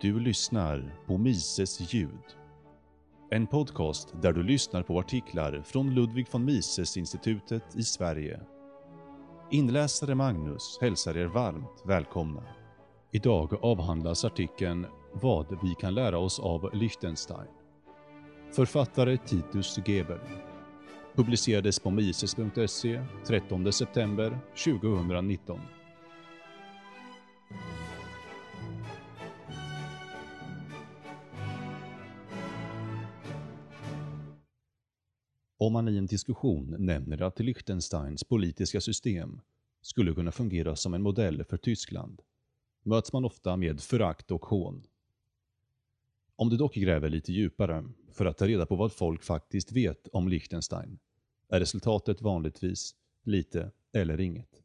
Du lyssnar på Mises ljud. En podcast där du lyssnar på artiklar från Ludwig von Mises-institutet i Sverige. Inläsare Magnus hälsar er varmt välkomna. Idag avhandlas artikeln “Vad vi kan lära oss av Liechtenstein”. Författare Titus Geber. Publicerades på mises.se 13 september 2019. Om man i en diskussion nämner att Liechtensteins politiska system skulle kunna fungera som en modell för Tyskland, möts man ofta med förakt och hån. Om du dock gräver lite djupare för att ta reda på vad folk faktiskt vet om Liechtenstein, är resultatet vanligtvis lite eller inget.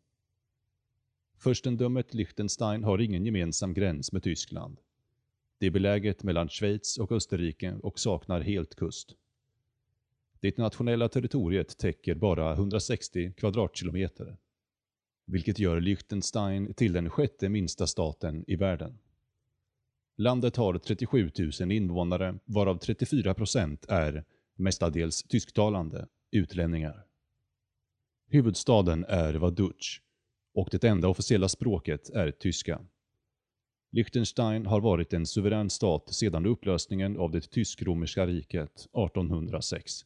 Furstendömet Liechtenstein har ingen gemensam gräns med Tyskland. Det är beläget mellan Schweiz och Österrike och saknar helt kust. Det nationella territoriet täcker bara 160 kvadratkilometer, vilket gör Liechtenstein till den sjätte minsta staten i världen. Landet har 37 000 invånare, varav 34 procent är mestadels tysktalande utlänningar. Huvudstaden är Vaduz och det enda officiella språket är tyska. Liechtenstein har varit en suverän stat sedan upplösningen av det tysk-romerska riket 1806.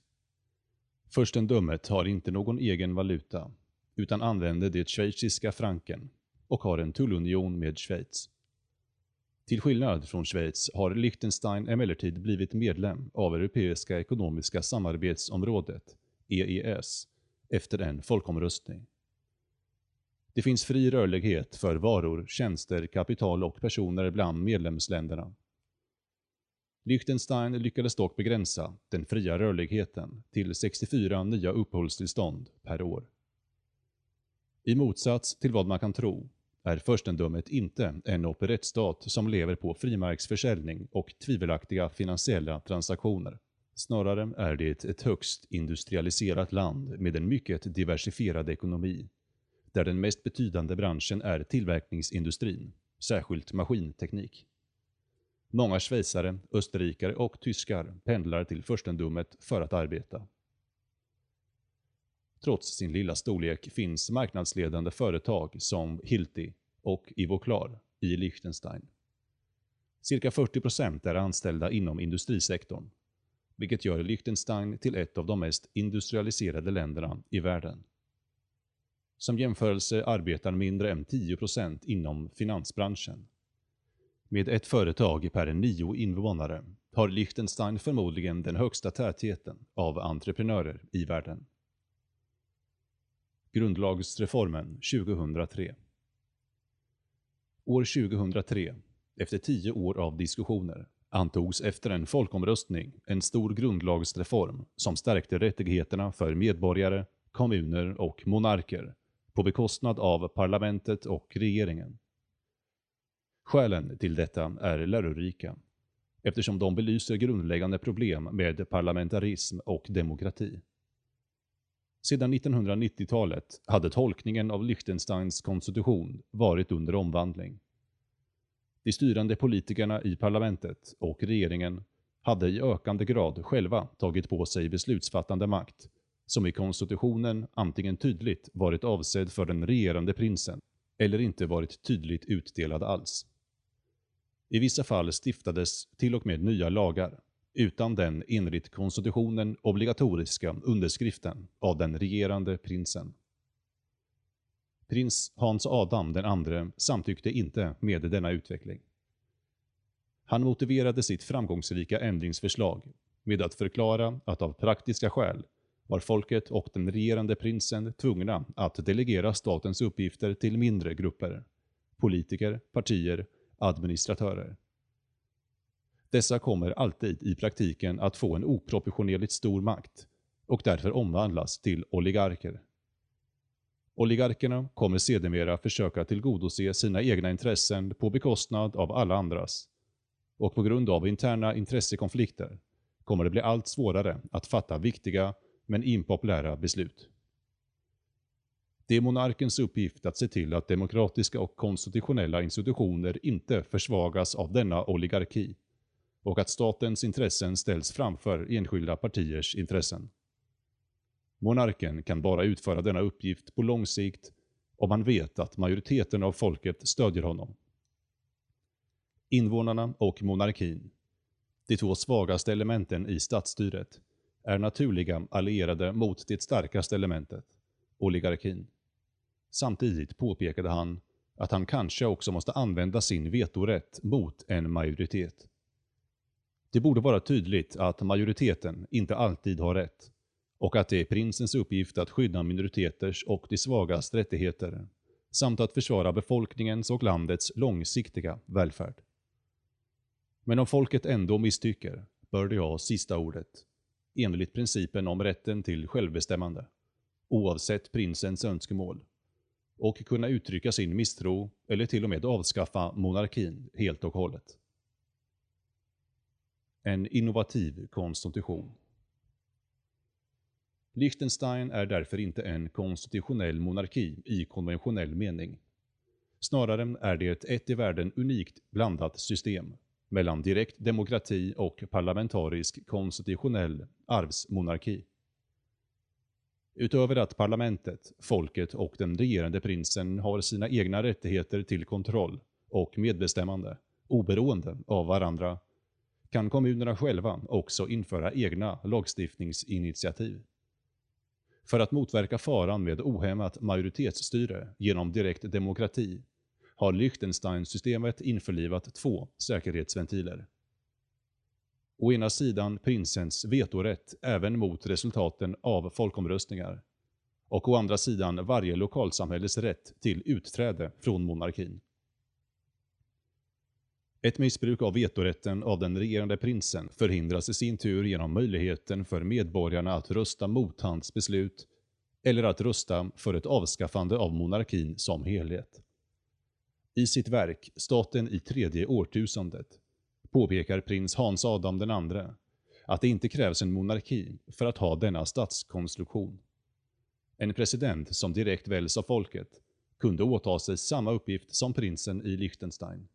Furstendömet har inte någon egen valuta, utan använder det schweiziska franken och har en tullunion med Schweiz. Till skillnad från Schweiz har Liechtenstein emellertid blivit medlem av Europeiska ekonomiska samarbetsområdet, EES, efter en folkomröstning. Det finns fri rörlighet för varor, tjänster, kapital och personer bland medlemsländerna. Liechtenstein lyckades dock begränsa den fria rörligheten till 64 nya uppehållstillstånd per år. I motsats till vad man kan tro är furstendömet inte en operettstat som lever på frimärksförsäljning och tvivelaktiga finansiella transaktioner. Snarare är det ett högst industrialiserat land med en mycket diversifierad ekonomi, där den mest betydande branschen är tillverkningsindustrin, särskilt maskinteknik. Många schweizare, österrikare och tyskar pendlar till furstendömet för att arbeta. Trots sin lilla storlek finns marknadsledande företag som Hilti och Ivoclar i Liechtenstein. Cirka 40% är anställda inom industrisektorn, vilket gör Liechtenstein till ett av de mest industrialiserade länderna i världen. Som jämförelse arbetar mindre än 10% inom finansbranschen med ett företag per nio invånare har Liechtenstein förmodligen den högsta tätheten av entreprenörer i världen. Grundlagsreformen 2003 År 2003, efter tio år av diskussioner, antogs efter en folkomröstning en stor grundlagsreform som stärkte rättigheterna för medborgare, kommuner och monarker på bekostnad av parlamentet och regeringen. Skälen till detta är lärorika, eftersom de belyser grundläggande problem med parlamentarism och demokrati. Sedan 1990-talet hade tolkningen av Liechtensteins konstitution varit under omvandling. De styrande politikerna i parlamentet och regeringen hade i ökande grad själva tagit på sig beslutsfattande makt, som i konstitutionen antingen tydligt varit avsedd för den regerande prinsen eller inte varit tydligt utdelad alls. I vissa fall stiftades till och med nya lagar, utan den enligt konstitutionen obligatoriska underskriften av den regerande prinsen. Prins Hans Adam den andre samtyckte inte med denna utveckling. Han motiverade sitt framgångsrika ändringsförslag med att förklara att av praktiska skäl var folket och den regerande prinsen tvungna att delegera statens uppgifter till mindre grupper, politiker, partier administratörer. Dessa kommer alltid i praktiken att få en oproportionerligt stor makt och därför omvandlas till oligarker. Oligarkerna kommer sedermera försöka tillgodose sina egna intressen på bekostnad av alla andras. Och på grund av interna intressekonflikter kommer det bli allt svårare att fatta viktiga men impopulära beslut. Det är monarkens uppgift att se till att demokratiska och konstitutionella institutioner inte försvagas av denna oligarki och att statens intressen ställs framför enskilda partiers intressen. Monarken kan bara utföra denna uppgift på lång sikt om man vet att majoriteten av folket stödjer honom. Invånarna och monarkin, de två svagaste elementen i statsstyret, är naturliga allierade mot det starkaste elementet, oligarkin. Samtidigt påpekade han att han kanske också måste använda sin vetorätt mot en majoritet. Det borde vara tydligt att majoriteten inte alltid har rätt och att det är prinsens uppgift att skydda minoriteters och de svagas rättigheter samt att försvara befolkningens och landets långsiktiga välfärd. Men om folket ändå misstycker bör det ha sista ordet, enligt principen om rätten till självbestämmande, oavsett prinsens önskemål, och kunna uttrycka sin misstro eller till och med avskaffa monarkin helt och hållet. En innovativ konstitution Liechtenstein är därför inte en konstitutionell monarki i konventionell mening. Snarare är det ett i världen unikt blandat system mellan direkt demokrati och parlamentarisk konstitutionell arvsmonarki. Utöver att parlamentet, folket och den regerande prinsen har sina egna rättigheter till kontroll och medbestämmande, oberoende av varandra, kan kommunerna själva också införa egna lagstiftningsinitiativ. För att motverka faran med ohämmat majoritetsstyre genom direkt demokrati har Liechtenstein-systemet införlivat två säkerhetsventiler. Å ena sidan prinsens vetorätt även mot resultaten av folkomröstningar och å andra sidan varje lokalsamhälles rätt till utträde från monarkin. Ett missbruk av vetorätten av den regerande prinsen förhindras i sin tur genom möjligheten för medborgarna att rösta mot hans beslut eller att rösta för ett avskaffande av monarkin som helhet. I sitt verk Staten i tredje årtusendet påpekar prins Hans Adam II att det inte krävs en monarki för att ha denna statskonstruktion. En president som direkt väljs av folket kunde åta sig samma uppgift som prinsen i Liechtenstein.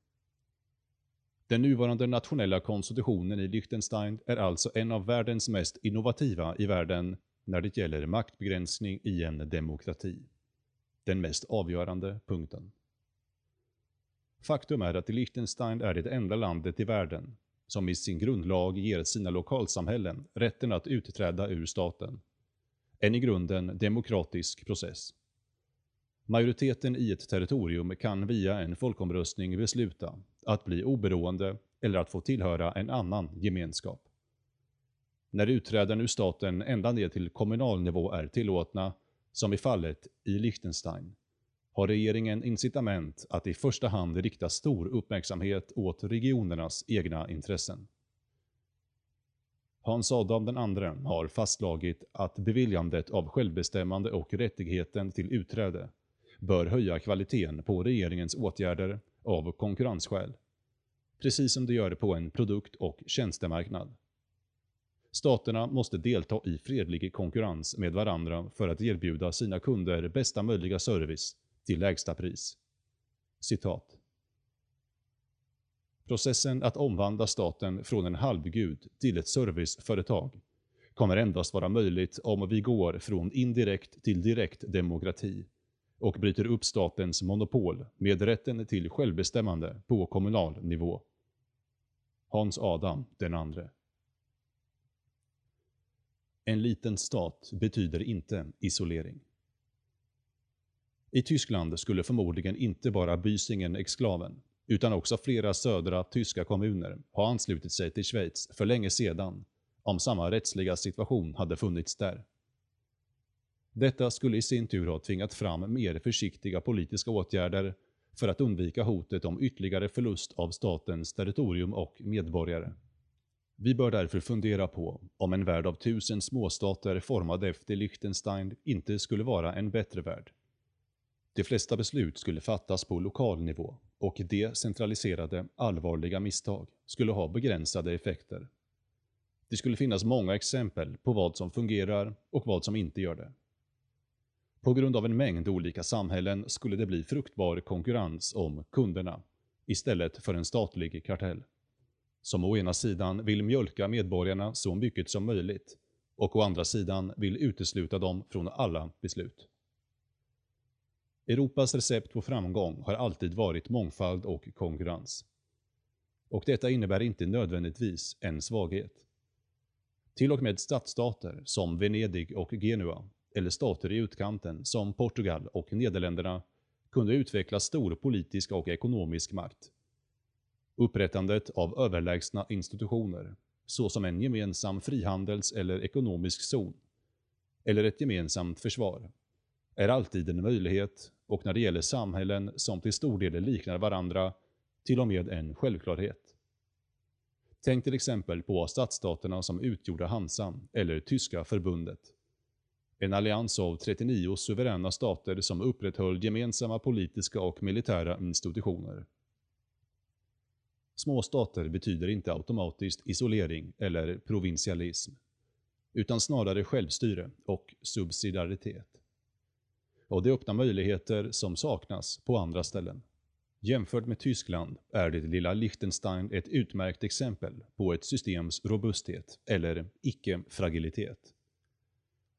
Den nuvarande nationella konstitutionen i Liechtenstein är alltså en av världens mest innovativa i världen när det gäller maktbegränsning i en demokrati. Den mest avgörande punkten. Faktum är att Liechtenstein är det enda landet i världen som i sin grundlag ger sina lokalsamhällen rätten att utträda ur staten. En i grunden demokratisk process. Majoriteten i ett territorium kan via en folkomröstning besluta att bli oberoende eller att få tillhöra en annan gemenskap. När utträden ur staten ända ner till kommunal nivå är tillåtna, som i fallet i Liechtenstein, har regeringen incitament att i första hand rikta stor uppmärksamhet åt regionernas egna intressen. Hans Adam II har fastslagit att beviljandet av självbestämmande och rättigheten till utträde bör höja kvaliteten på regeringens åtgärder av konkurrensskäl, precis som det gör på en produkt- och tjänstemarknad. Staterna måste delta i fredlig konkurrens med varandra för att erbjuda sina kunder bästa möjliga service till lägsta pris. Citat. Processen att omvandla staten från en halvgud till ett serviceföretag kommer endast vara möjligt om vi går från indirekt till direkt demokrati och bryter upp statens monopol med rätten till självbestämmande på kommunal nivå. Hans Adam den andre. En liten stat betyder inte isolering. I Tyskland skulle förmodligen inte bara Bysingen exklaven, utan också flera södra tyska kommuner ha anslutit sig till Schweiz för länge sedan, om samma rättsliga situation hade funnits där. Detta skulle i sin tur ha tvingat fram mer försiktiga politiska åtgärder för att undvika hotet om ytterligare förlust av statens territorium och medborgare. Vi bör därför fundera på om en värld av tusen småstater formad efter Liechtenstein inte skulle vara en bättre värld. De flesta beslut skulle fattas på lokal nivå och decentraliserade, allvarliga misstag skulle ha begränsade effekter. Det skulle finnas många exempel på vad som fungerar och vad som inte gör det. På grund av en mängd olika samhällen skulle det bli fruktbar konkurrens om kunderna, istället för en statlig kartell. Som å ena sidan vill mjölka medborgarna så mycket som möjligt och å andra sidan vill utesluta dem från alla beslut. Europas recept på framgång har alltid varit mångfald och konkurrens. Och detta innebär inte nödvändigtvis en svaghet. Till och med stadsstater som Venedig och Genua, eller stater i utkanten som Portugal och Nederländerna, kunde utveckla stor politisk och ekonomisk makt. Upprättandet av överlägsna institutioner, såsom en gemensam frihandels eller ekonomisk zon, eller ett gemensamt försvar, är alltid en möjlighet och när det gäller samhällen som till stor del liknar varandra, till och med en självklarhet. Tänk till exempel på stadsstaterna som utgjorde Hansan eller Tyska förbundet. En allians av 39 suveräna stater som upprätthöll gemensamma politiska och militära institutioner. Små stater betyder inte automatiskt isolering eller provinsialism, utan snarare självstyre och subsidiaritet. Och det öppnar möjligheter som saknas på andra ställen. Jämfört med Tyskland är det lilla Liechtenstein ett utmärkt exempel på ett systems robusthet, eller icke-fragilitet.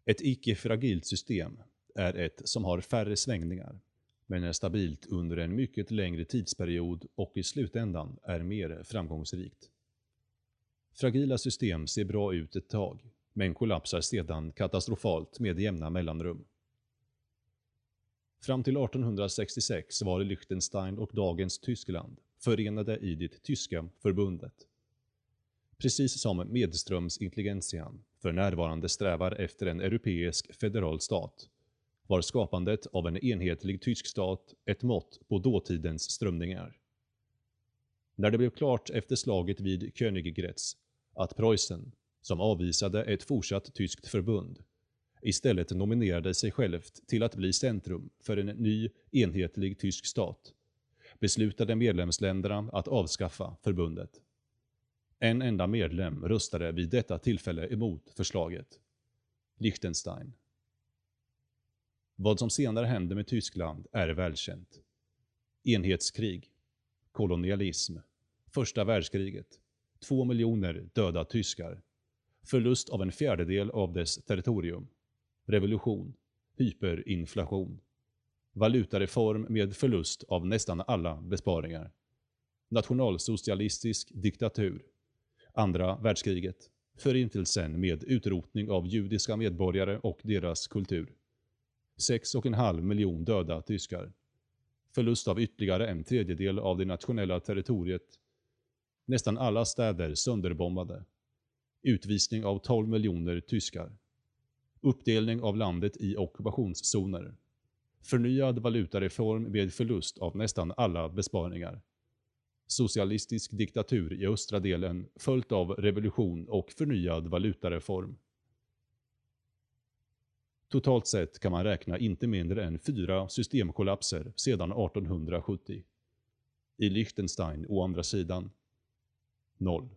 Ett icke-fragilt system är ett som har färre svängningar, men är stabilt under en mycket längre tidsperiod och i slutändan är mer framgångsrikt. Fragila system ser bra ut ett tag, men kollapsar sedan katastrofalt med jämna mellanrum. Fram till 1866 var Liechtenstein och dagens Tyskland förenade i det tyska förbundet. Precis som medströmsintelligentian för närvarande strävar efter en europeisk federal stat var skapandet av en enhetlig tysk stat ett mått på dåtidens strömningar. När det blev klart efter slaget vid Königgrätz att Preussen, som avvisade ett fortsatt tyskt förbund, istället nominerade sig självt till att bli centrum för en ny enhetlig tysk stat, beslutade medlemsländerna att avskaffa förbundet. En enda medlem röstade vid detta tillfälle emot förslaget. Liechtenstein. Vad som senare hände med Tyskland är välkänt. Enhetskrig, kolonialism, första världskriget, två miljoner döda tyskar, förlust av en fjärdedel av dess territorium, revolution, hyperinflation, valutareform med förlust av nästan alla besparingar, nationalsocialistisk diktatur, andra världskriget, förintelsen med utrotning av judiska medborgare och deras kultur, 6,5 miljon döda tyskar, förlust av ytterligare en tredjedel av det nationella territoriet, nästan alla städer sönderbombade, utvisning av 12 miljoner tyskar, uppdelning av landet i ockupationszoner, förnyad valutareform med förlust av nästan alla besparingar, socialistisk diktatur i östra delen följt av revolution och förnyad valutareform. Totalt sett kan man räkna inte mindre än fyra systemkollapser sedan 1870. I Liechtenstein å andra sidan, noll.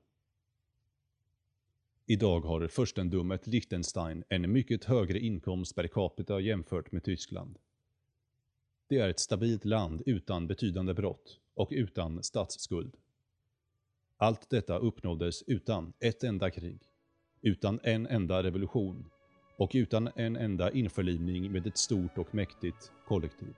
Idag har furstendömet Liechtenstein en mycket högre inkomst per capita jämfört med Tyskland. Det är ett stabilt land utan betydande brott och utan statsskuld. Allt detta uppnåddes utan ett enda krig, utan en enda revolution och utan en enda införlivning med ett stort och mäktigt kollektiv.